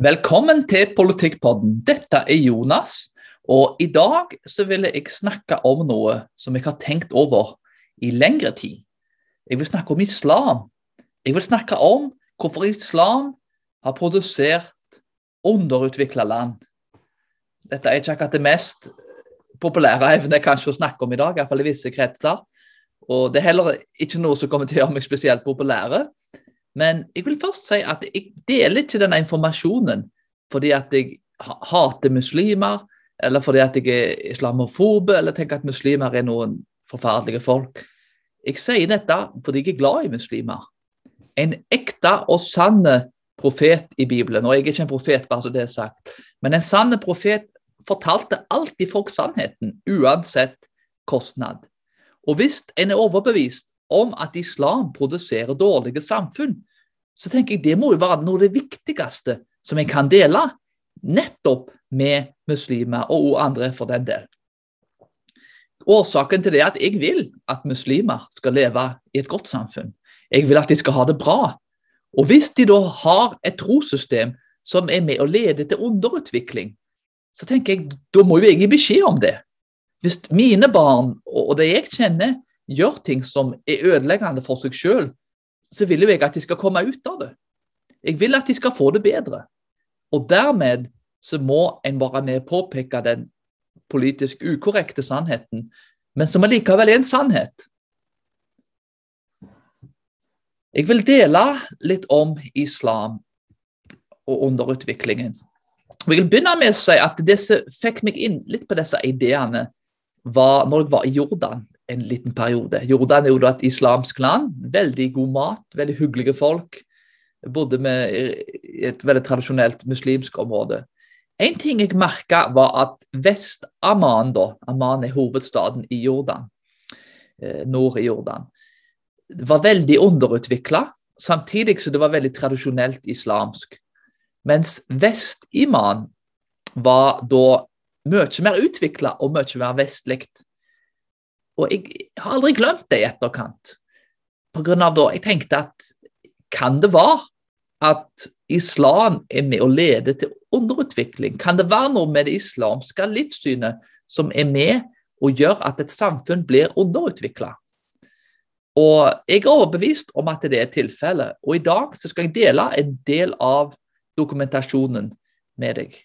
Velkommen til Politikkpodden. Dette er Jonas. Og i dag så vil jeg snakke om noe som jeg har tenkt over i lengre tid. Jeg vil snakke om islam. Jeg vil snakke om hvorfor islam har produsert underutvikla land. Dette er ikke akkurat det mest populære evnet kanskje å snakke om i dag, iallfall i visse kretser. Og det er heller ikke noe som kommer til å gjøre meg spesielt populære. Men jeg vil først si at jeg deler ikke denne informasjonen fordi at jeg hater muslimer, eller fordi at jeg er islamofobe, eller tenker at muslimer er noen forferdelige folk. Jeg sier dette fordi jeg er glad i muslimer. En ekte og sann profet i Bibelen, og jeg er ikke en profet, bare så det er sagt, men en sann profet fortalte alltid folk sannheten, uansett kostnad. Og hvis en er overbevist om at islam produserer dårlige samfunn, så tenker jeg det må jo være noe av det viktigste som jeg kan dele, nettopp med muslimer og andre for den del. Årsaken til det er at jeg vil at muslimer skal leve i et godt samfunn. Jeg vil at de skal ha det bra. Og hvis de da har et trossystem som er med å lede til underutvikling, så tenker jeg da må jo jeg gi beskjed om det. Hvis mine barn og det jeg kjenner, gjør ting som er ødeleggende for seg sjøl, så vil jeg at de skal komme ut av det. Jeg vil at de skal få det bedre. Og dermed så må en være med påpeke den politisk ukorrekte sannheten, men som allikevel er en sannhet. Jeg vil dele litt om islam og underutviklingen. Jeg vil begynne med å si at Det som fikk meg inn litt på disse ideene, var når jeg var i Jordan en liten periode. Jordan er jo da et islamsk land. Veldig god mat, veldig hyggelige folk. Bodde i et veldig tradisjonelt muslimsk område. En ting jeg merka, var at Vest-Amman, da, Amman er hovedstaden i Jordan, eh, nord i Jordan, var veldig underutvikla, samtidig som det var veldig tradisjonelt islamsk. Mens Vest-Iman var da mye mer utvikla og mye mer vestlig. Og jeg har aldri glemt det i etterkant. På grunn av da, Jeg tenkte at kan det være at islam er med å lede til underutvikling? Kan det være noe med det islamske livssynet som er med og gjør at et samfunn blir underutvikla? Og jeg er overbevist om at det er tilfellet. Og i dag skal jeg dele en del av dokumentasjonen med deg.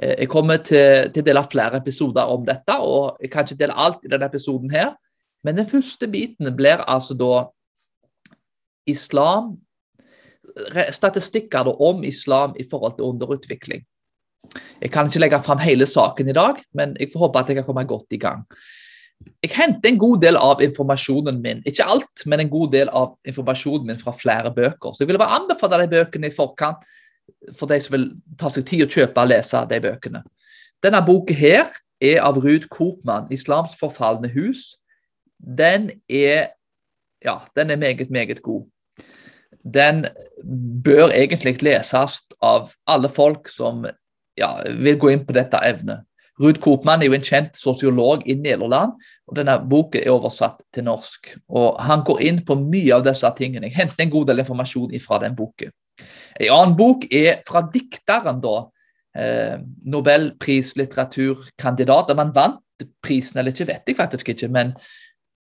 Eh, jeg kommer til, til å dele flere episoder om dette, og jeg kan ikke dele alt i denne episoden her. Men den første biten blir altså da islam Statistikker om islam i forhold til underutvikling. Jeg kan ikke legge fram hele saken i dag, men jeg får håpe at jeg kan komme godt i gang. Jeg henter en god del av informasjonen min, ikke alt, men en god del av informasjonen min fra flere bøker. Så jeg vil bare anbefale de bøkene i forkant for de som vil ta seg tid å kjøpe og lese de bøkene. Denne boken her er av Ruud Koopmann, 'Islams forfalne hus'. Den er ja, den er meget, meget god. Den bør egentlig leses av alle folk som ja, vil gå inn på dette evnet. Ruud Koopmann er jo en kjent sosiolog i Nederland, og denne boken er oversatt til norsk. Og Han går inn på mye av disse tingene. Jeg henter en god del informasjon fra den boken. En annen bok er fra dikteren, da. Eh, Nobelprislitteraturkandidat. Om han vant prisen eller ikke, vet jeg faktisk ikke. Men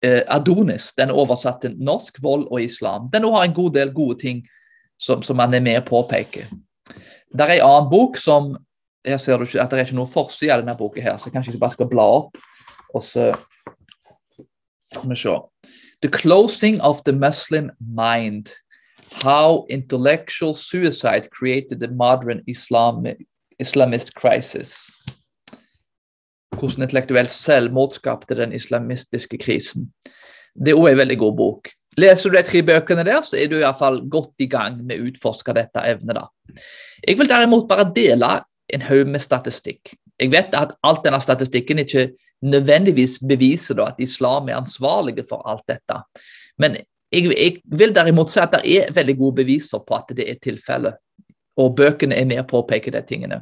eh, Adonis, den er oversatt til norsk, vold og islam. Den har en god del gode ting som, som han er med å påpeke. Det er en annen bok som her ser du ikke at det er ikke noe forside av denne boka, her, så kanskje jeg bare skal bla opp. og så Skal vi se. The Closing of the Muslim Mind. How intellectual suicide created the modern Islam, Islamist crisis. Hvordan intellektuell selvmord skapte den islamistiske krisen. Det er òg en veldig god bok. Leser du de tre bøkene der, så er du iallfall godt i gang med å utforske dette evnet. da. Jeg vil derimot bare dele en haug med statistikk. Jeg vet at alt denne statistikken ikke nødvendigvis beviser da, at islam er ansvarlige for alt dette. Men jeg, jeg, vil derimot si at det er veldig gode beviser på at det er tilfellet. Og bøkene er med å påpeke de tingene.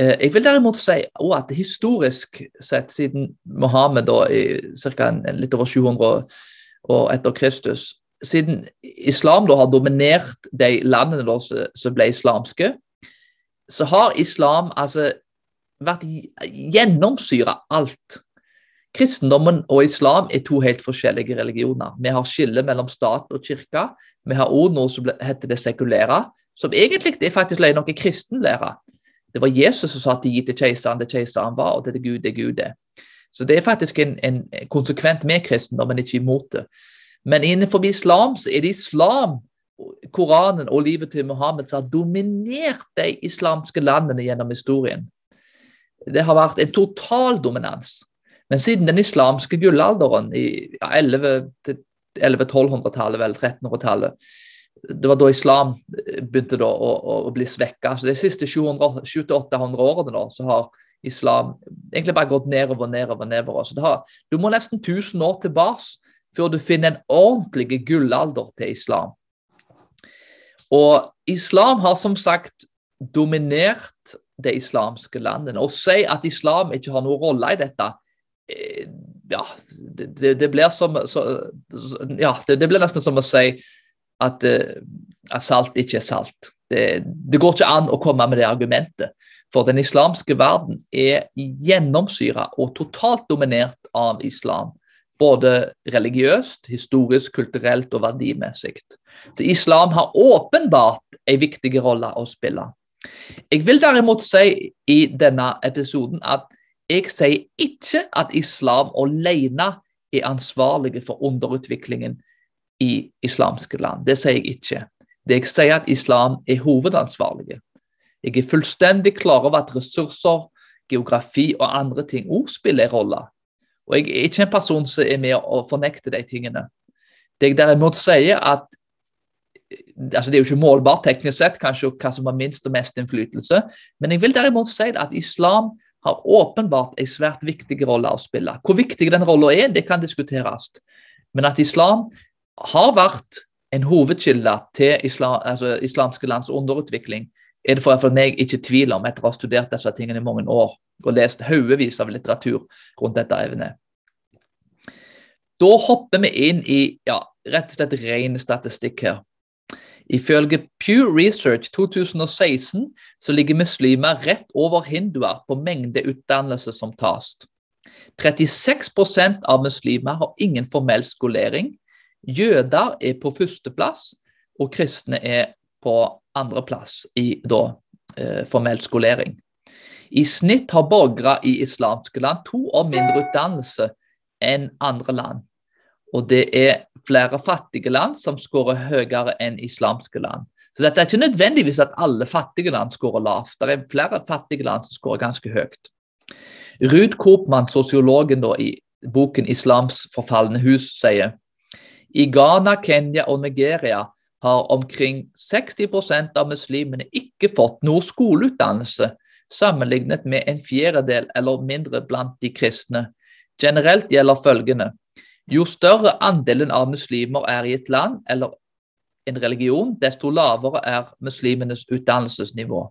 Eh, jeg vil derimot si at historisk sett, siden Mohammed da, i ca. litt over 700 år etter Kristus, siden islam da har dominert de landene da, som ble islamske, så har islam altså vært gjennomsyra alt. Kristendommen og islam er to helt forskjellige religioner. Vi har skille mellom stat og kirke. Vi har òg noe som heter det sekulære, som egentlig er faktisk noe kristenlære. Det var Jesus som sa at de gi til keiseren det keiseren var, og det er Gud det Gud er. Så det er faktisk en, en konsekvent med kristendommen, ikke imot det. Men innenfor islam så er det islam, Koranen og livet til Muhammed som har dominert de islamske landene gjennom historien. Det har vært en total dominans. Men siden den islamske gullalderen i ja, 1100-1200-tallet, vel 1300-tallet, det var da islam begynte da å, å, å bli svekka. Så de siste 700-800 årene da, så har islam egentlig bare gått nedover nedover, nedover. Så har, du må nesten 1000 år tilbake før du finner en ordentlig gullalder til islam. Og islam har som sagt dominert det islamske landet. Å si at islam ikke har noen rolle i dette, eh, ja, det, det blir som så, ja, det, det, blir nesten som å si at, eh, at salt ikke er salt. Det, det, går ikke an å komme med det argumentet. For den islamske verden er gjennomsyra og totalt dominert av islam. Både religiøst, historisk, kulturelt og verdimessig. Så islam har åpenbart en viktig rolle å spille. Jeg vil derimot si i denne episoden at jeg sier ikke at islam alene er ansvarlige for underutviklingen i islamske land. Det sier jeg ikke. Det jeg sier at islam er hovedansvarlige. Jeg er fullstendig klar over at ressurser, geografi og andre ting også spiller en rolle. Og jeg er ikke en person som er med å fornekte de tingene. Det jeg derimot sier, at altså Det er jo ikke målbart teknisk sett kanskje hva som har minst og mest innflytelse, men jeg vil derimot si at islam har åpenbart en svært viktig rolle å spille. Hvor viktig den rollen er, det kan diskuteres. Men at islam har vært en hovedkilde til islam, altså islamske lands underutvikling, er det for, for meg ikke tvil om etter å ha studert disse tingene i mange år og lest haugevis av litteratur rundt dette evnet. Da hopper vi inn i ja, rett og slett ren statistikk her. Ifølge Pew Research 2016 så ligger muslimer rett over hinduer på mengde utdannelse som tas. 36% av muslimer har ingen formell skolering. Jøder er på førsteplass, og kristne er på andreplass i da, eh, formell skolering. I snitt har borgere i islamske land to år mindre utdannelse enn andre land. Og det er flere fattige land som skårer høyere enn islamske land. Så dette er ikke nødvendigvis at alle fattige land skårer lavt. Det er flere fattige land som skårer ganske høyt. Ruud Koopmann, sosiologen da, i boken 'Islams forfalne hus', sier i Ghana, Kenya og Nigeria har omkring 60% av muslimene ikke fått noe skoleutdannelse, sammenlignet med en fjerdedel eller mindre blant de kristne. Generelt gjelder følgende jo større andelen av muslimer er i et land eller en religion, desto lavere er muslimenes utdannelsesnivå.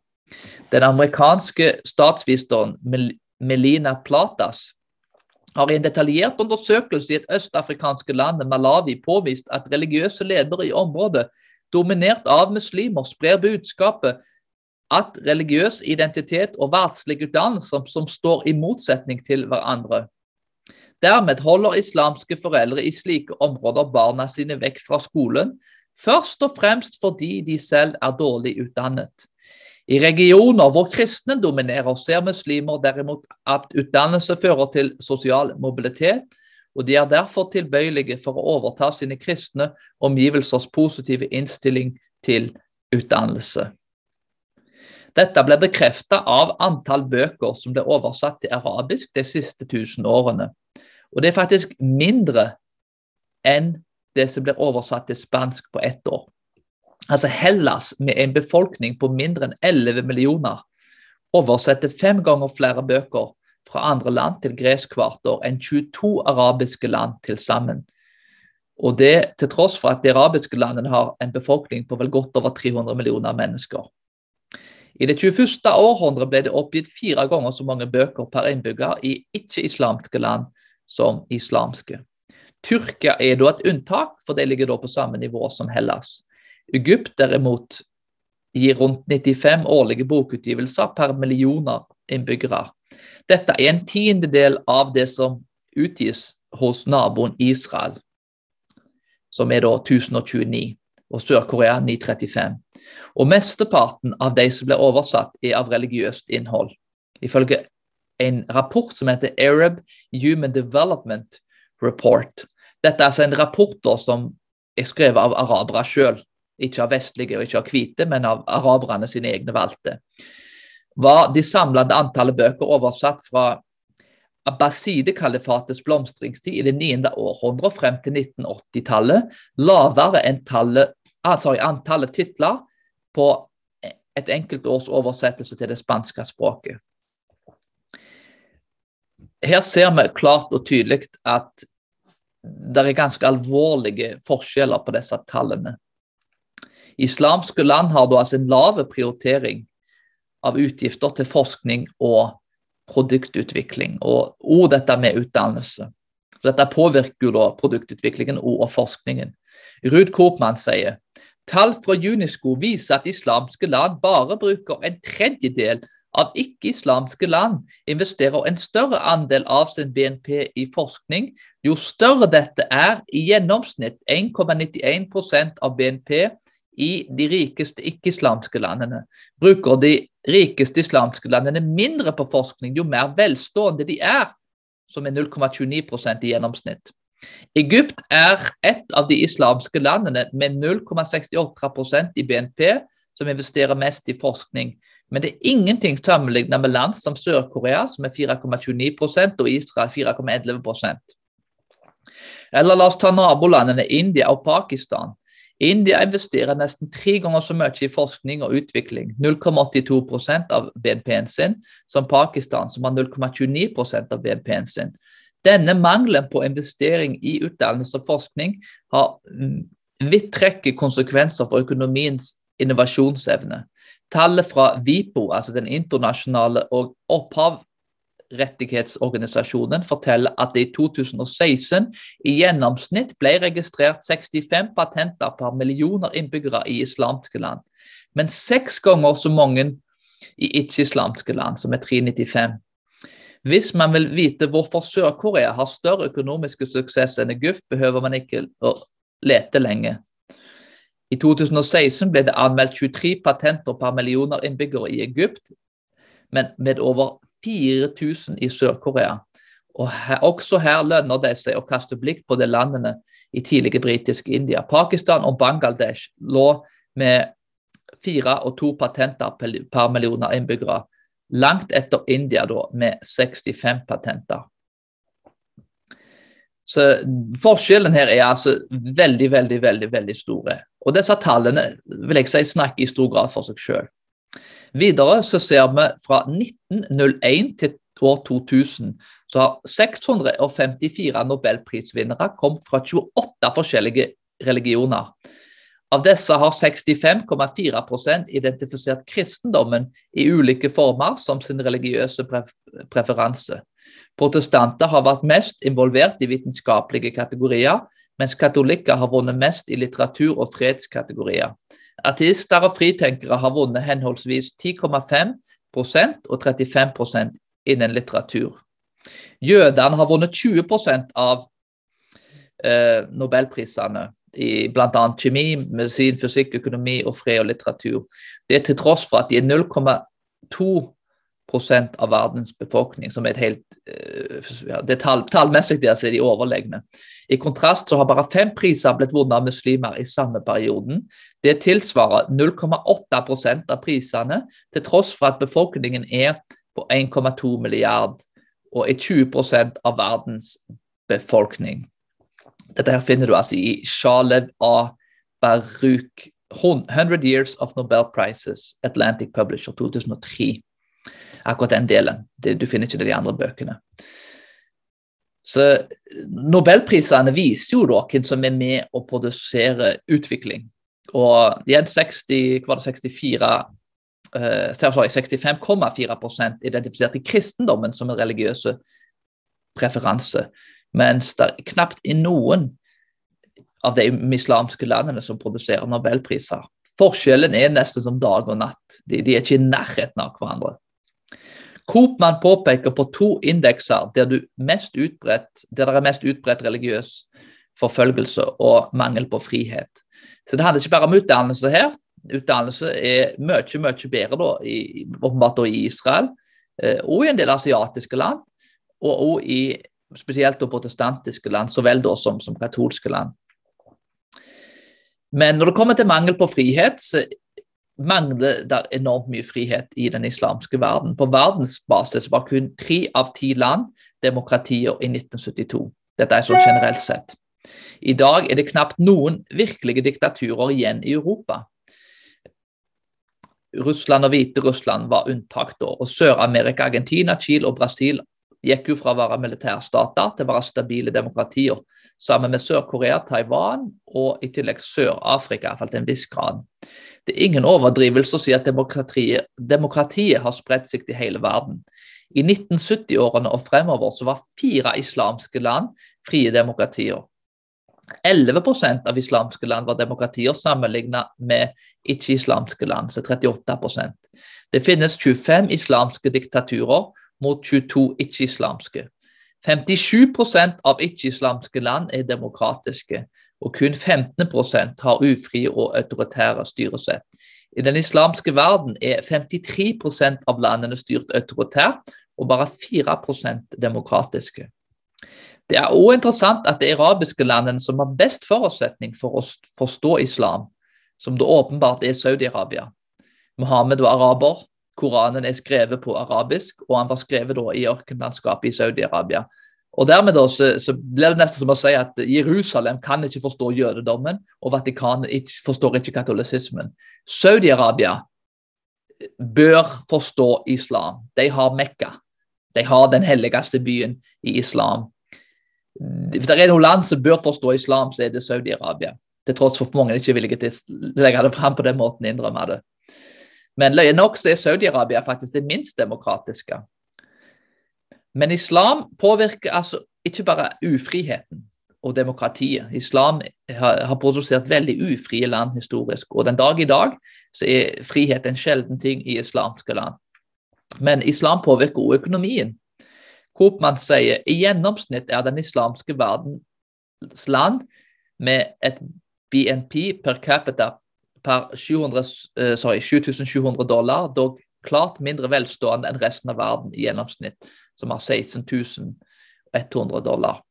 Den amerikanske statsviseren Melina Platas har i en detaljert undersøkelse i et østafrikanske land, Malawi, påvist at religiøse ledere i området, dominert av muslimer, sprer budskapet at religiøs identitet og verdslig utdannelse som, står i motsetning til hverandre. Dermed holder islamske foreldre i slike områder barna sine vekk fra skolen, først og fremst fordi de selv er dårlig utdannet. I regioner hvor kristne dominerer, ser muslimer derimot at utdannelse fører til sosial mobilitet, og de er derfor tilbøyelige for å overta sine kristne omgivelsers positive innstilling til utdannelse. Dette ble bekreftet av antall bøker som ble oversatt til arabisk de siste tusen årene. Og det er faktisk mindre enn det som blir oversatt til spansk på ett år. Altså Hellas, med en befolkning på mindre enn 11 millioner, oversetter fem ganger flere bøker fra andre land til gresk hvert år enn 22 arabiske land til sammen. Og det til tross for at de arabiske landene har en befolkning på vel godt over 300 millioner mennesker. I det 21. århundret ble det oppgitt fire ganger så mange bøker per innbygger i ikke-islamske land som islamske. Tyrkia er da et unntak, for det ligger da på samme nivå som Hellas. Egypt derimot gir rundt 95 årlige bokutgivelser per millioner innbyggere. Dette er en tiendedel av det som utgis hos naboen Israel, som er da 1029, og Sør-Korea 935. Og mesteparten av de som blir oversatt, er av religiøst innhold. Ifølge en rapport som heter Arab Human Development Report. Dette er altså en rapport da, som er skrevet av arabere sjøl, ikke av vestlige og ikke av hvite, men av araberne sine egne valgte. Var de samlede antallet bøker oversatt fra Abbaside-kalifatets blomstringstid i det 9. århundre frem til 1980-tallet lavere enn tallet, altså antallet titler på et enkelt års oversettelse til det spanske språket. Her ser vi klart og tydelig at det er ganske alvorlige forskjeller på disse tallene. Islamske land har da altså en lav prioritering av utgifter til forskning og produktutvikling, og, og dette med utdannelse. Dette påvirker jo da produktutviklingen og forskningen. Ruud Koopmann sier tall fra UNESCO viser at islamske land bare bruker en tredjedel av ikke-islamske land investerer en større andel av sin BNP i forskning. Jo større dette er, i gjennomsnitt 1,91% av BNP i de rikeste ikke-islamske landene, bruker de rikeste islamske landene mindre på forskning jo mer velstående de er, som er 0,29% i gjennomsnitt. Egypt er et av de islamske landene med 0,68% i BNP som investerer mest i forskning. Men det er ingenting sammenlignet med land som Sør-Korea, som er 4,29% og Israel 4,11 Eller la oss ta nabolandene India og Pakistan. India investerer nesten tre ganger så mye i forskning og utvikling, 0,82% av BNP-en sin, som Pakistan, som har 0,29% av BNP-en sin. Denne mangelen på investering i utdannelse og forskning har vidtrekkende konsekvenser for økonomiens innovasjonsevne. Tallet fra VIPO, altså den internasjonale og opphavrettighetsorganisasjonen, forteller at det i 2016 i gjennomsnitt ble registrert 65 patenter per millioner innbyggere i islamske land, men seks ganger så mange i ikke-islamske land, som er 395. Hvis man vil vite hvorfor Sør-Korea har større økonomiske suksess enn Egypt, behøver man ikke å lete lenge. I 2016 ble det anmeldt 23 patenter per millioner innbyggere i Egypt, men med over 4000 i Sør-Korea. Og her, Også her lønner det seg å kaste blikk på de landene i tidlige britiske India. Pakistan og Bangladesh lå med fire og to patenter per millioner innbyggere, langt etter India da, med 65 patenter. Så Forskjellen her er altså veldig, veldig, veldig, veldig store. Og disse tallene vil jeg si snakker i stor grad for seg selv. Videre så ser vi fra 1901 til år 2000 så har 654 nobelprisvinnere kommet fra 28 forskjellige religioner. Av disse har 65,4% identifisert kristendommen i ulike former som sin religiøse preferanse. Protestanter har vært mest involvert i vitenskapelige kategorier, mens katolikker har vunnet mest i litteratur- og fredskategorier. Artister og fritenkere har vunnet henholdsvis 10,5% og 35% innen litteratur. Jødene har vunnet 20% av eh, nobelprisene i bl.a. kjemi, medisin, fysikk, økonomi og fred og litteratur. Det er til tross for at de er 0,2 av verdens befolkning, som er et helt eh, ja, det tall, Tallmessig der så er de overlegne. I kontrast så har bare fem priser blitt vunnet av muslimer i samme perioden. Det tilsvarer 0,8% av prisene, til tross for at befolkningen er på 1,2 milliard og er 20% av verdens befolkning. Dette her finner du altså i Shalev A. Baruch 100 Years of Nobel Prizes, Atlantic Publisher 2003 akkurat den delen. Det, du finner ikke det i de andre bøkene. Så Nobelprisene viser jo da hvem som er med å produsere utvikling. Og igjen 60, hva var det 64 uh, 65,4% identifiserte kristendommen som en religiøse preferanse, mens det knapt er noen av de islamske landene som produserer nobelpriser. Forskjellen er nesten som dag og natt. De, de er ikke i nærheten av hverandre. Coopman påpeker på to indekser der, utbredt, der det er mest utbredt religiøs forfølgelse og mangel på frihet. Så det handler ikke bare om utdannelse her. Utdannelse er mye, mye bedre da, i, da i Israel eh, og i en del asiatiske land, og, og i spesielt da protestantiske land, så vel da som, som katolske land. Men når det kommer til mangel på frihet, så mangler det enormt mye frihet i den islamske verden. På verdensbasis var kun tre av ti land demokratier i 1972. Dette er så generelt sett. I dag er det knapt noen virkelige diktaturer igjen i Europa. Russland og Hviterussland var unntak da, og Sør-Amerika, Argentina, Chile og Brasil gikk jo fra å være militærstater til å være stabile demokratier, sammen med Sør-Korea, Taiwan og i tillegg Sør-Afrika, iallfall til en viss grad. Det er ingen overdrivelse å si at demokratiet, demokratiet har spredt seg til hele verden. I 1970-årene og fremover så var fire islamske land frie demokratier. 11% av islamske land var demokratier sammenlignet med ikke-islamske land, så 38% Det finnes 25 islamske diktaturer mot 22 ikke-islamske. 57 av ikke-islamske land er demokratiske, og kun 15% har ufrie og autoritære styresett. I den islamske verden er 53% av landene styrt autoritært, og bare 4% demokratiske. Det er også interessant at de arabiske landene som har best forutsetning for å forstå islam, som det åpenbart er Saudi-Arabia. Mohammed var araber, Koranen er skrevet på arabisk, og han var skrevet i ørkenlandskapet i Saudi-Arabia. Og Dermed da, så, så, blir det nesten som å si at Jerusalem kan ikke forstå jødedommen, og Vatikanet ikke, forstår ikke katolisismen. Saudi-Arabia bør forstå islam. De har Mekka. De har den helligste byen i islam. Hvis det er noe land som bør forstå islam, så er det Saudi-Arabia. Til tross for at mange ikke er villige til å legge det fram på den måten, innrømme det. Men løye nok så er Saudi-Arabia faktisk det minst demokratiske. Men islam påvirker altså ikke bare ufriheten og demokratiet. Islam har, produsert veldig ufrie land historisk, og den dag i dag så er frihet en sjelden ting i islamske land. Men islam påvirker også økonomien. Kopman sier i gjennomsnitt er den islamske verdens land med et BNP per capita per 700, uh, sorry, 7700 dollar, dog klart mindre velstående enn resten av verden i gjennomsnitt som har 16100 dollar.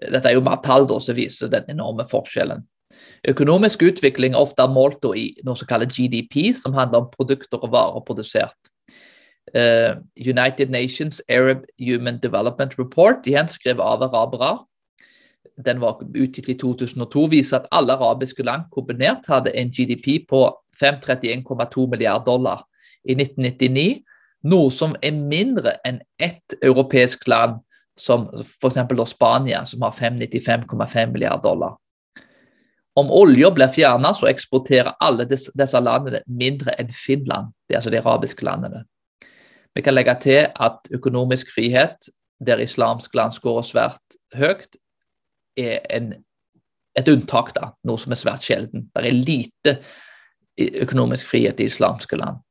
Dette er jo mer tall som viser den enorme forskjellen. Økonomisk utvikling er ofte målt i noe som kalles GDP, som handler om produkter og varer produsert. Uh, United Nations Arab Human Development Report, igjen skrevet av arabere, den var utgitt i 2002, viser at alle arabiske land kombinert hadde en GDP på 531,2 milliarder dollar i 1999 noe som er mindre enn ett europeisk land, som f.eks. Spania, som har 595,5 milliarder dollar. Om olja blir fjerna, så eksporterer alle disse landene mindre enn Finland. Det er altså de arabiske landene. Vi kan legge til at økonomisk frihet, der islamsk land skårer svært høyt, er en, et unntak, da, noe som er svært sjelden. Det er lite økonomisk frihet i islamske land.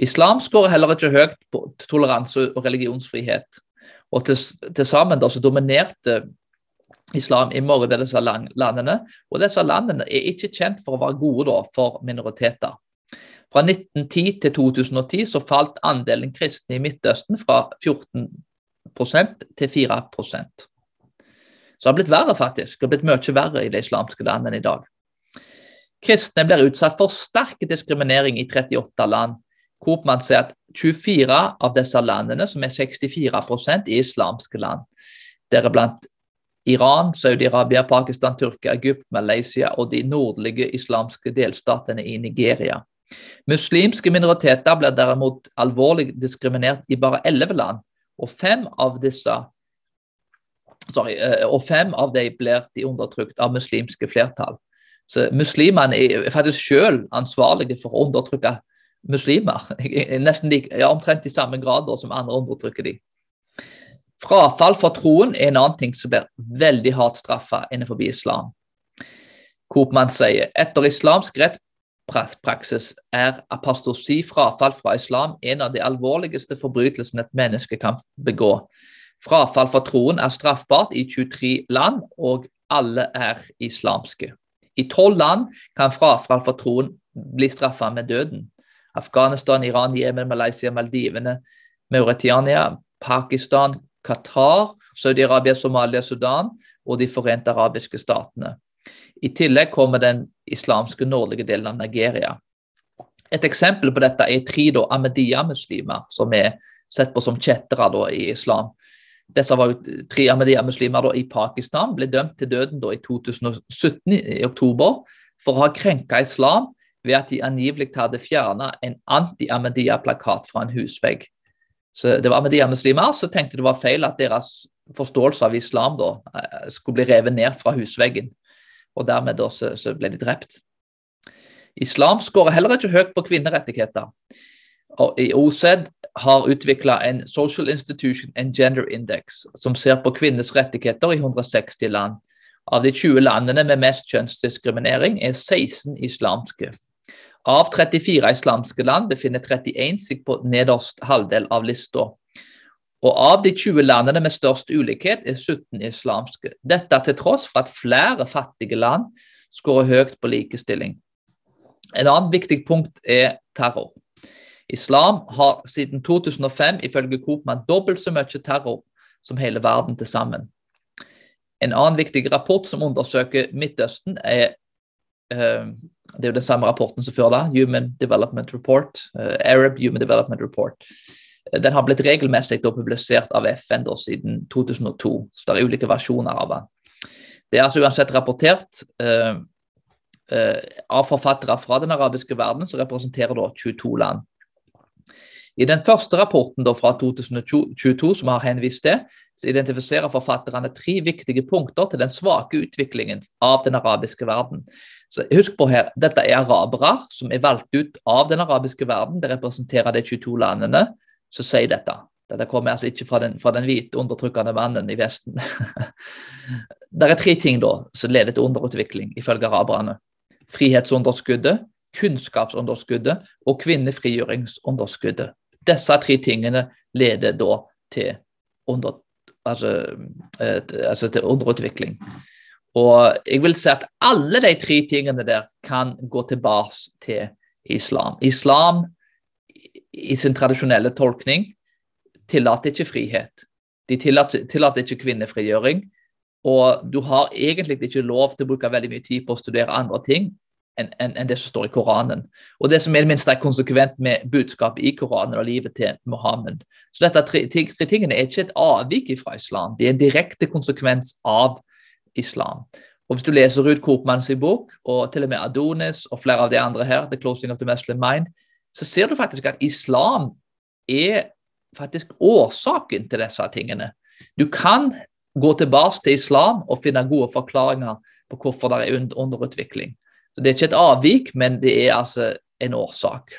Islam skårer heller ikke høyt på toleranse og religionsfrihet. Og til, til sammen da, så dominerte islam i mange av disse landene. Og disse landene er ikke kjent for å være gode da, for minoriteter. Fra 1910 til 2010 så falt andelen kristne i Midtøsten fra 14% til 4 Så det har blitt verre, faktisk. Har blitt mye verre i de islamske landene i dag. Kristne blir utsatt for sterk diskriminering i 38 land hvor man ser at 24 av disse landene, som er 64 er islamske land, deriblant Iran, Saudi-Arabia, Pakistan, Tyrkia, Egypt, Malaysia og de nordlige islamske delstatene i Nigeria. Muslimske minoriteter blir derimot alvorlig diskriminert i bare elleve land, og fem av disse sorry, eh, og fem av dem blir de undertrykt av muslimske flertall. Så Muslimene er faktisk selv ansvarlige for å undertrykke muslimer. Nesten like, ja, omtrent i samme grad som andre undertrykker de. Frafall fra troen er en annen ting som blir veldig hardt straffa innenfor islam. Koopman sier etter islamsk rettspraksis er apostosi, frafall fra islam, en av de alvorligste forbrytelsene et menneske kan begå. Frafall fra troen er straffbart i 23 land, og alle er islamske. I tolv land kan frafall fra troen bli straffet med døden. Afghanistan, Iran, Jemen, Malaysia, Maldivene, Mauritania, Pakistan, Qatar, Saudi-Arabia, Somalia, Sudan og De forente arabiske statene. I tillegg kommer den islamske nordlige delen av Nigeria. Et eksempel på dette er tre Ahmadiyya-muslimer, som er sett på som kjettere i islam. Disse var jo tre Ahmadiyya-muslimer i Pakistan, ble dømt til døden i 2017 i oktober for å ha krenka islam ved at de angivelig hadde fjerna en anti-Ahmadiyya-plakat fra en husvegg. Så Det var Ahmadiyya-muslimer som tenkte det var feil at deres forståelse av islam da, eh, skulle bli revet ned fra husveggen og dermed da så, så ble de drept. Islam skårer heller ikke høyt på kvinnerettigheter. Og I OSED har utvikla en Social Institution and Gender Index som ser på kvinners rettigheter i 160 land. Av de 20 landene med mest kjønnsdiskriminering er 16 islamske. Av 34 islamske land befinner 31 seg på nederst halvdel av lista. Og av de 20 landene med størst ulikhet er 17 islamske. Dette til tross for at flere fattige land skårer høyt på likestilling. En annen viktig punkt er terror. Islam har siden 2005 ifølge Koopman dobbelt så mye terror som hele verden til sammen. En annen viktig rapport som undersøker Midtøsten, er uh, det er jo den samme rapporten som før da, Human Development Report, uh, Arab Human Development Report. Den har blitt regelmessig publisert av FN da, siden 2002, så det er ulike versjoner av den. Det er altså uansett rapportert uh, av forfattere fra den arabiske verden, som representerer da 22 land. I den første rapporten fra 2022 som har henvist til, så identifiserer forfatterne tre viktige punkter til den svake utviklingen av den arabiske verden. Så Husk på her, dette er arabere som er valgt ut av den arabiske verden. Det representerer de 22 landene som sier dette. Dette kommer altså ikke fra den, fra den hvite, undertrykkende mannen i Vesten. det er tre ting da som leder til underutvikling, ifølge araberne. Frihetsunderskuddet, kunnskapsunderskuddet og kvinnefrigjøringsunderskuddet. Disse tre tingene leder da til, under, altså, eh, altså til underutvikling. Og jeg vil si at alle de tre tingene der kan gå tilbake til islam. Islam i sin tradisjonelle tolkning tillater ikke frihet. De tillater, tillater ikke kvinnefrigjøring. Og du har egentlig ikke lov til å bruke veldig mye tid på å studere andre ting enn en, en det som står i Koranen. Og det som er minste er konsekvent med budskapet i Koranen og livet til Mohammed. Så dette tre, tingene er ikke et avvik fra islam, de er en direkte konsekvens av islam. Og Hvis du leser ut Kopmanns bok, og til og med Adonis og flere av de andre her, The Closing of the Muslim Mind, så ser du faktisk at islam er faktisk årsaken til disse tingene. Du kan gå tilbake til islam og finne gode forklaringer på hvorfor det er underutvikling. Så Det er ikke et avvik, men det er altså en årsak.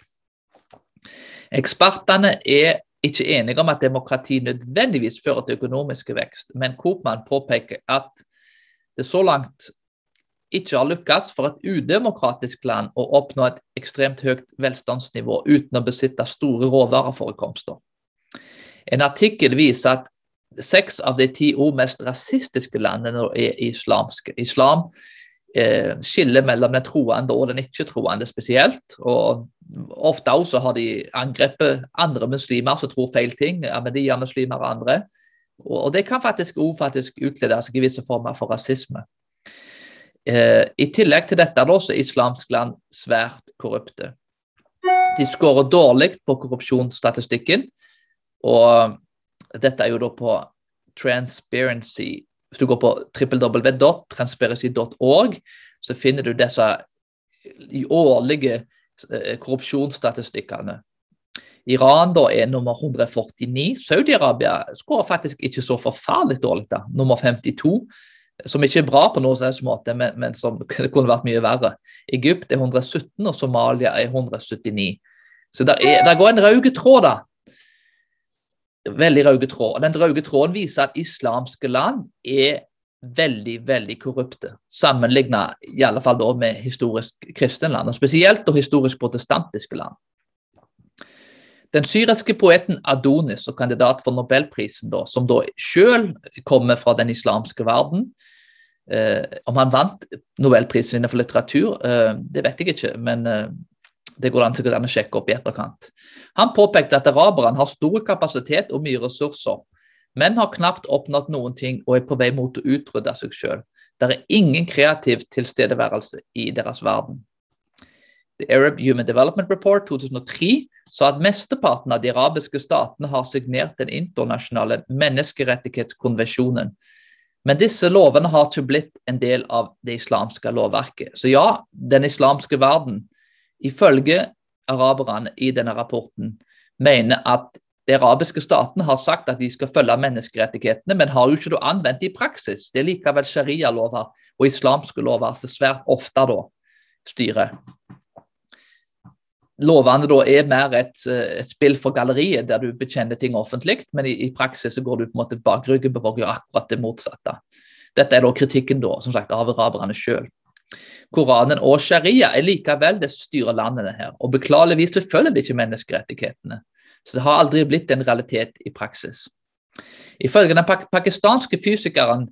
Ekspertene er ikke enige om at demokrati nødvendigvis fører til økonomisk vekst, men Koopman påpeker at det så langt ikke har lykkes for et udemokratisk land å oppnå et ekstremt høyt velstandsnivå uten å besitte store råvareforekomster. En artikkel viser at seks av de ti mest rasistiske landene er islamske. Islam eh, skiller mellom den troende og den ikke-troende spesielt. og Ofte også har de angrepet andre muslimer som tror feil ting. Ahmadiyya-muslimer og andre. Og, det kan faktisk, faktisk utlede seg i visse former for rasisme. Eh, I tillegg til dette er det også islamsk land svært korrupte. De skårer dårlig på korrupsjonsstatistikken. Og dette er jo da på Transparency. Hvis du går på www.transparency.org, så finner du disse årlige eh, korrupsjonsstatistikkene. Iran da er nummer 149. Saudi-Arabia skårer faktisk ikke så forferdelig dårlig, da. Nummer 52 som ikke er bra på noen slags måte, men, men, som kunne vært mye verre. Egypt er 117, og Somalia er 179. Så det, går en rød tråd, da. Veldig røde tråd. Og Den røde tråden viser at islamske land er veldig veldig korrupte, sammenlignet i alle fall da med historisk kristne land, og spesielt og historisk protestantiske land. Den syriske poeten Adonis, og kandidat for nobelprisen, da, som da selv kommer fra den islamske verden eh, Om han vant nobelprisen for litteratur, eh, det vet jeg ikke, men eh, det går an å sjekke opp i etterkant. Han påpekte at araberne har stor kapasitet og mye ressurser, men har knapt oppnådd noen ting og er på vei mot å utrydde seg selv. Det er ingen kreativ tilstedeværelse i deres verden. The Arab Human Development Report 2003 sa at mesteparten av de arabiske statene har signert den internasjonale menneskerettighetskonvensjonen. Men disse lovene har ikke blitt en del av det islamske lovverket. Så ja, den islamske verden, ifølge araberne i denne rapporten, mener at de arabiske statene har sagt at de skal følge menneskerettighetene, men har jo ikke anvendt det i praksis. Det er likevel sharia-lover og islamske lover som svært ofte da styrer. Lovene da er mer et, et, spill for galleriet, der du bekjenner ting offentlig, men i, i praksis så går du på en måte bakryggen på og gjør akkurat det motsatte. Dette er da kritikken da, som sagt, av araberne sjøl. Koranen og sharia er likevel det som styrer landene her, og beklageligvis følger de ikke menneskerettighetene. Så det har aldri blitt en realitet i praksis. Ifølge den pak pakistanske fysikeren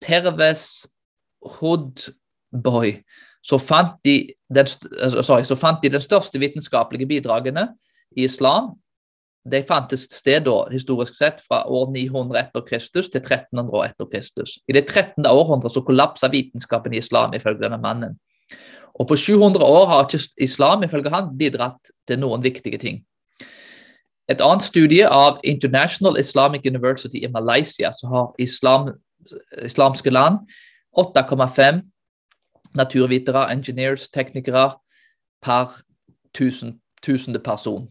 Pervez Hoodboy så fant, de den, sorry, så fant de den største vitenskapelige bidragene i islam. De fantes sted da, historisk sett fra år 900 etter Kristus til 1300 etter Kristus. I det 13. århundret så kollapsa vitenskapen i islam, ifølge denne mannen. Og på 700 år har ikke islam ifølge han bidratt til noen viktige ting. Et annet studie av International Islamic University i Malaysia, så har islam, islamske land, 8,5 naturvitere, engineers, teknikere per tusen, tusende person.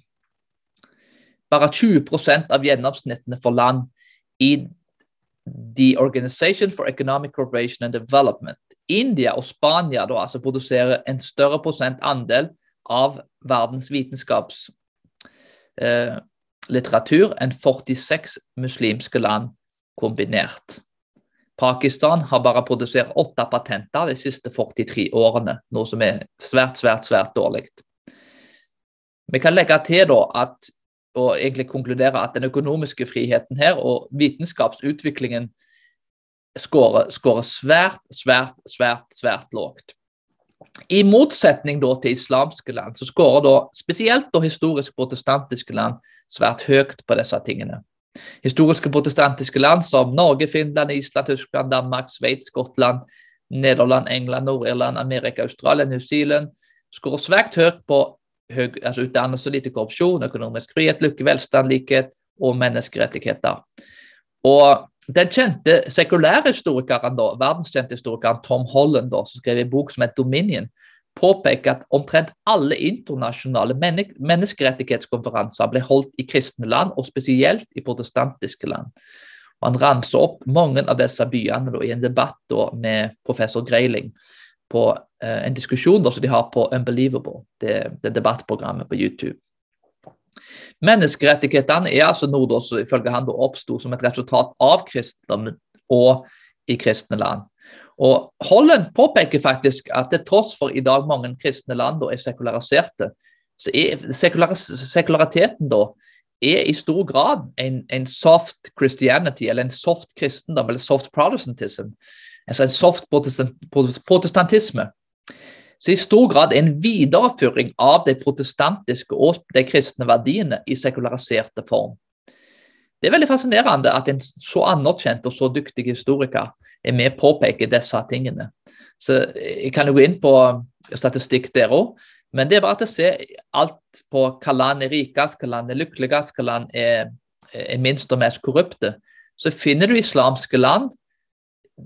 Bare 20% av gjennomsnittene for land i The Organization for Economic Cooperation and Development. India og Spania da, altså produserer en større prosentandel av verdens vitenskaps eh, enn 46 muslimske land kombinert. Pakistan har bare produsert åtte patenter de siste 43 årene, noe som er svært, svært, svært dårlig. Vi kan legge til da at, og egentlig konkludere at den økonomiske friheten her og vitenskapsutviklingen skårer, skårer svært, svært, svært, svært lågt. I motsetning til islamske land, så skårer da spesielt da historisk protestantiske land svært høyt på disse tingene. Historiske protestantiske land som Norge, Finland, Island, Tyskland, Danmark, Sveits, Skottland, Nederland, England, Nord-Irland, Amerika, Australia, New Zealand skårer svært høyt på høy, altså utdannelse, lite korrupsjon, økonomisk frihet, lykke, velstand, likhet og menneskerettigheter. Og den kjente sekulære historikeren, da, verdenskjente historikeren Tom Holland, da, som skrev en bok som het Dominion, påpeker at omtrent alle internasjonale menneskerettighetskonferanser ble holdt i kristne land, og spesielt i protestantiske land. Man ramser opp mange av disse byene da, i en debatt da, med professor Greiling på eh, en diskusjon da, som de har på Unbelievable, det, det debattprogrammet på YouTube. Menneskerettighetene er altså noe som ifølge han oppsto som et resultat av kristendom og i kristne land. Og Holland påpeker faktisk at til tross for i dag mange kristne land er sekulariserte, så er sekulariteten da er i stor grad en, en, soft Christianity, eller en soft kristendom, eller soft protestantism. Altså en soft protestantisme. Så i stor grad en videreføring av de protestantiske og de kristne verdiene i sekulariserte form. Det er veldig fascinerende at en så anerkjent og så dyktig historiker er med å påpeke disse tingene. Så Jeg kan jo gå inn på statistikk der òg, men det er bare til å se alt på hva land er rikest, hva land er lykkeligst, hva land er, er minst og mest korrupte. Så finner du islamske land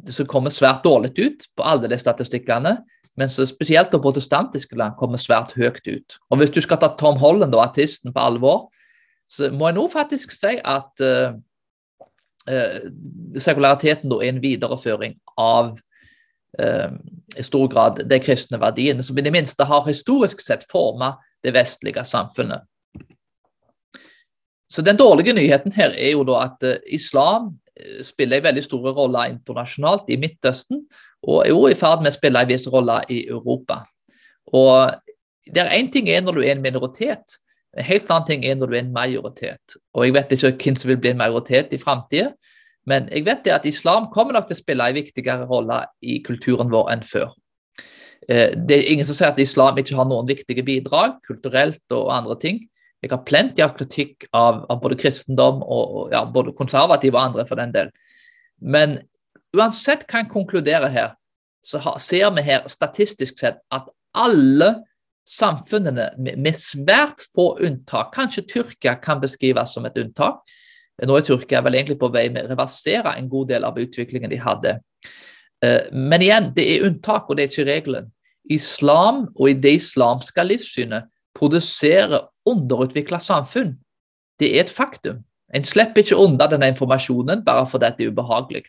som kommer svært dårlig ut på alle de statistikkene, mens spesielt på protestantiske land kommer svært høyt ut. Og Hvis du skal ta Tom Holland, og artisten, på alvor, så må jeg nå faktisk si at uh, uh, sekulariteten er en videreføring av uh, i stor grad de kristne verdiene, som i det minste har historisk sett formet det vestlige samfunnet. Så Den dårlige nyheten her er jo da at islam spiller en veldig stor rolle internasjonalt i Midtøsten, og er også i ferd med å spille en viss rolle i Europa. Og det er Én ting er når du er en minoritet, en helt annen ting er når du er en majoritet. Og Jeg vet ikke hvem som vil bli en majoritet i framtida, men jeg vet det at islam kommer nok til å spille en viktigere rolle i kulturen vår enn før. Eh, det er ingen som sier at islam ikke har noen viktige bidrag, kulturelt og andre ting. Jeg har plenty av kritikk av, av både kristendom og ja, både konservative og andre, for den del. Men uansett hva en konkluderer her, så ser vi her statistisk sett at alle samfunnene, med svært få unntak Kanskje Tyrkia kan beskrives som et unntak. Nå er Tyrkia vel egentlig på vei med å reversere en god del av utviklingen de hadde. Eh, men igjen, det er unntak, og det er ikke regelen. Islam og i det islamske livssynet produserer underutvikla samfunn. Det er et faktum. En slipper ikke unna denne informasjonen bare fordi det er ubehagelig.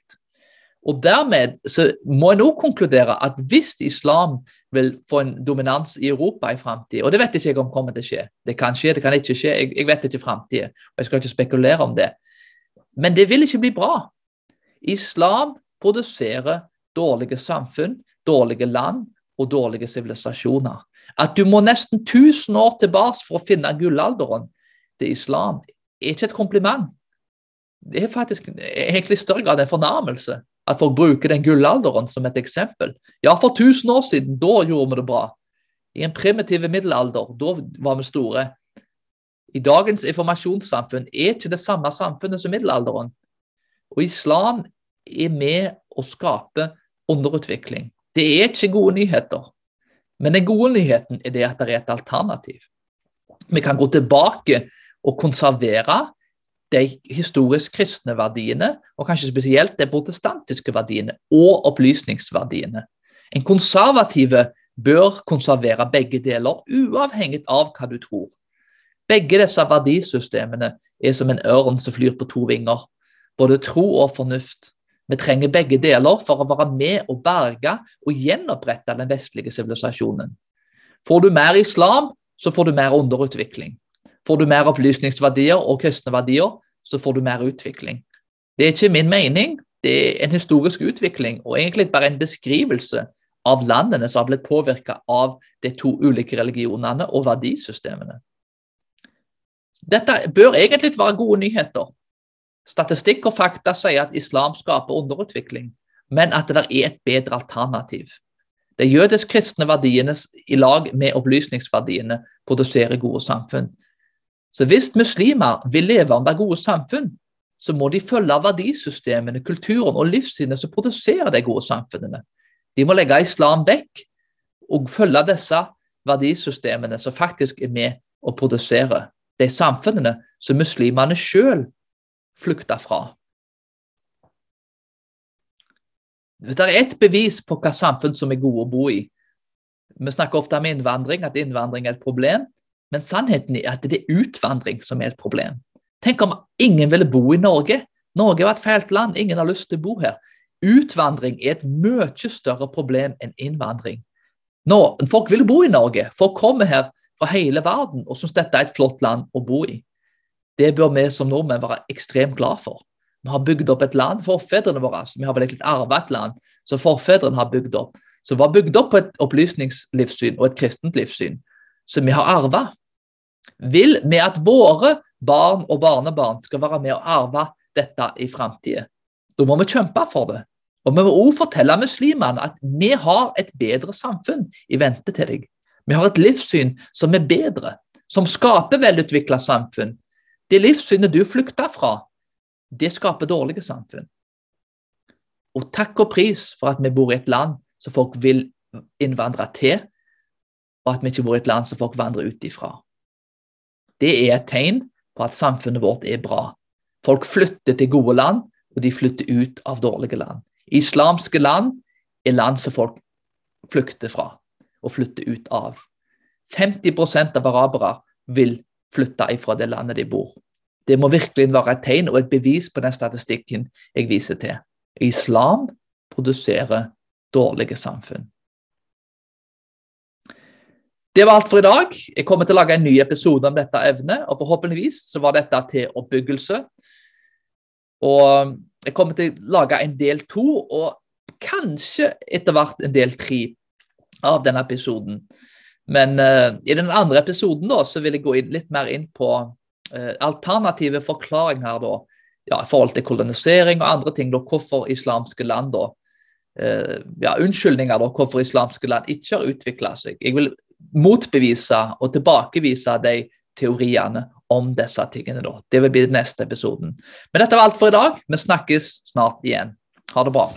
Og Dermed så må en òg konkludere at hvis islam vil få en dominans i Europa i framtida, og det vet ikke jeg om kommer til å skje, det kan skje, det kan ikke skje, jeg, jeg vet ikke framtida, og jeg skal ikke spekulere om det, men det vil ikke bli bra. Islam produserer dårlige samfunn, dårlige land og dårlige sivilisasjoner. At du må nesten 1000 år tilbake for å finne gullalderen til islam, er ikke et kompliment. Det er faktisk egentlig større grad en fornærmelse at folk bruker den gullalderen som et eksempel. Ja, for 1000 år siden, da gjorde vi det bra. I en primitiv middelalder, da var vi store. I dagens informasjonssamfunn er ikke det samme samfunnet som middelalderen. Og islam er med å skape underutvikling. Det er ikke gode nyheter. Men den gode nyheten er det at det er et alternativ. Vi kan gå tilbake og konservere de historisk kristne verdiene, og kanskje spesielt de protestantiske verdiene og opplysningsverdiene. En konservative bør konservere begge deler, uavhengig av hva du tror. Begge disse verdisystemene er som en ørn som flyr på to vinger. Både tro og fornuft. Vi trenger begge deler for å være med og berge og gjenopprette den vestlige sivilisasjonen. Får du mer islam, så får du mer underutvikling. Får du mer opplysningsverdier og kristne verdier, så får du mer utvikling. Det er ikke min mening, det er en historisk utvikling og egentlig bare en beskrivelse av landene som har blitt påvirka av de to ulike religionene og verdisystemene. Dette bør egentlig være gode nyheter. Statistikk og fakta sier at islam skaper underutvikling, men at det er et bedre alternativ. De jødisk-kristne verdiene i lag med opplysningsverdiene produserer gode samfunn. Så hvis muslimer vil leve under gode samfunn, så må de følge verdisystemene, kulturen og livssynet som produserer de gode samfunnene. De må legge islam vekk og følge disse verdisystemene som faktisk er med å produsere de samfunnene som muslimene sjøl flykta fra. Hvis det er ett bevis på hva samfunn som er gode å bo i Vi snakker ofte om innvandring, at innvandring er et problem. Men sannheten er at det er utvandring som er et problem. Tenk om ingen ville bo i Norge. Norge var et fælt land, ingen har lyst til å bo her. Utvandring er et mye større problem enn innvandring. Nå, folk vil bo i Norge. Folk kommer her fra hele verden og syns dette er et flott land å bo i. Det bør vi som nordmenn være ekstremt glad for. Vi har bygd opp et land, forfedrene våre. Vi har vel egentlig arvet et land som forfedrene har bygd opp. Som var bygd opp på et opplysningslivssyn og et kristent livssyn, som vi har arva. Vil vi at våre barn og barnebarn skal være med å arve dette i framtida? Da må vi kjempe for det. Og vi må også fortelle muslimene at vi har et bedre samfunn i vente til deg. Vi har et livssyn som er bedre, som skaper velutvikla samfunn, det livssynet du flykta fra, det skaper dårlige samfunn. Og takk og pris for at vi bor i et land som folk vil innvandre til, og at vi ikke bor i et land som folk vandrer ut ifra. Det er et tegn på at samfunnet vårt er bra. Folk flytter til gode land, og de flytter ut av dårlige land. Islamske land er land som folk flykter fra og flytter ut av. 50% av arabere vil flytte ifra det landet de bor. Det må virkelig være et tegn og et bevis på den statistikken jeg viser til. Islam produserer dårlige samfunn. Det var alt for i dag. Jeg kommer til å lage en ny episode om dette evnet, og forhåpentligvis så var dette til oppbyggelse. Og jeg kommer til å lage en del to, og kanskje etter hvert en del tre av denne episoden. Men uh, i den andre episoden da, så vil jeg gå inn, litt mer inn på uh, alternative forklaringer da, ja, i forhold til kolonisering og andre ting. Da, hvorfor islamske land da, uh, ja, Unnskyldninger da, hvorfor islamske land ikke har utvikla seg. Jeg vil motbevise og tilbakevise de teoriene om disse tingene. da. Det vil bli den neste episoden. Men dette var alt for i dag. Vi snakkes snart igjen. Ha det bra.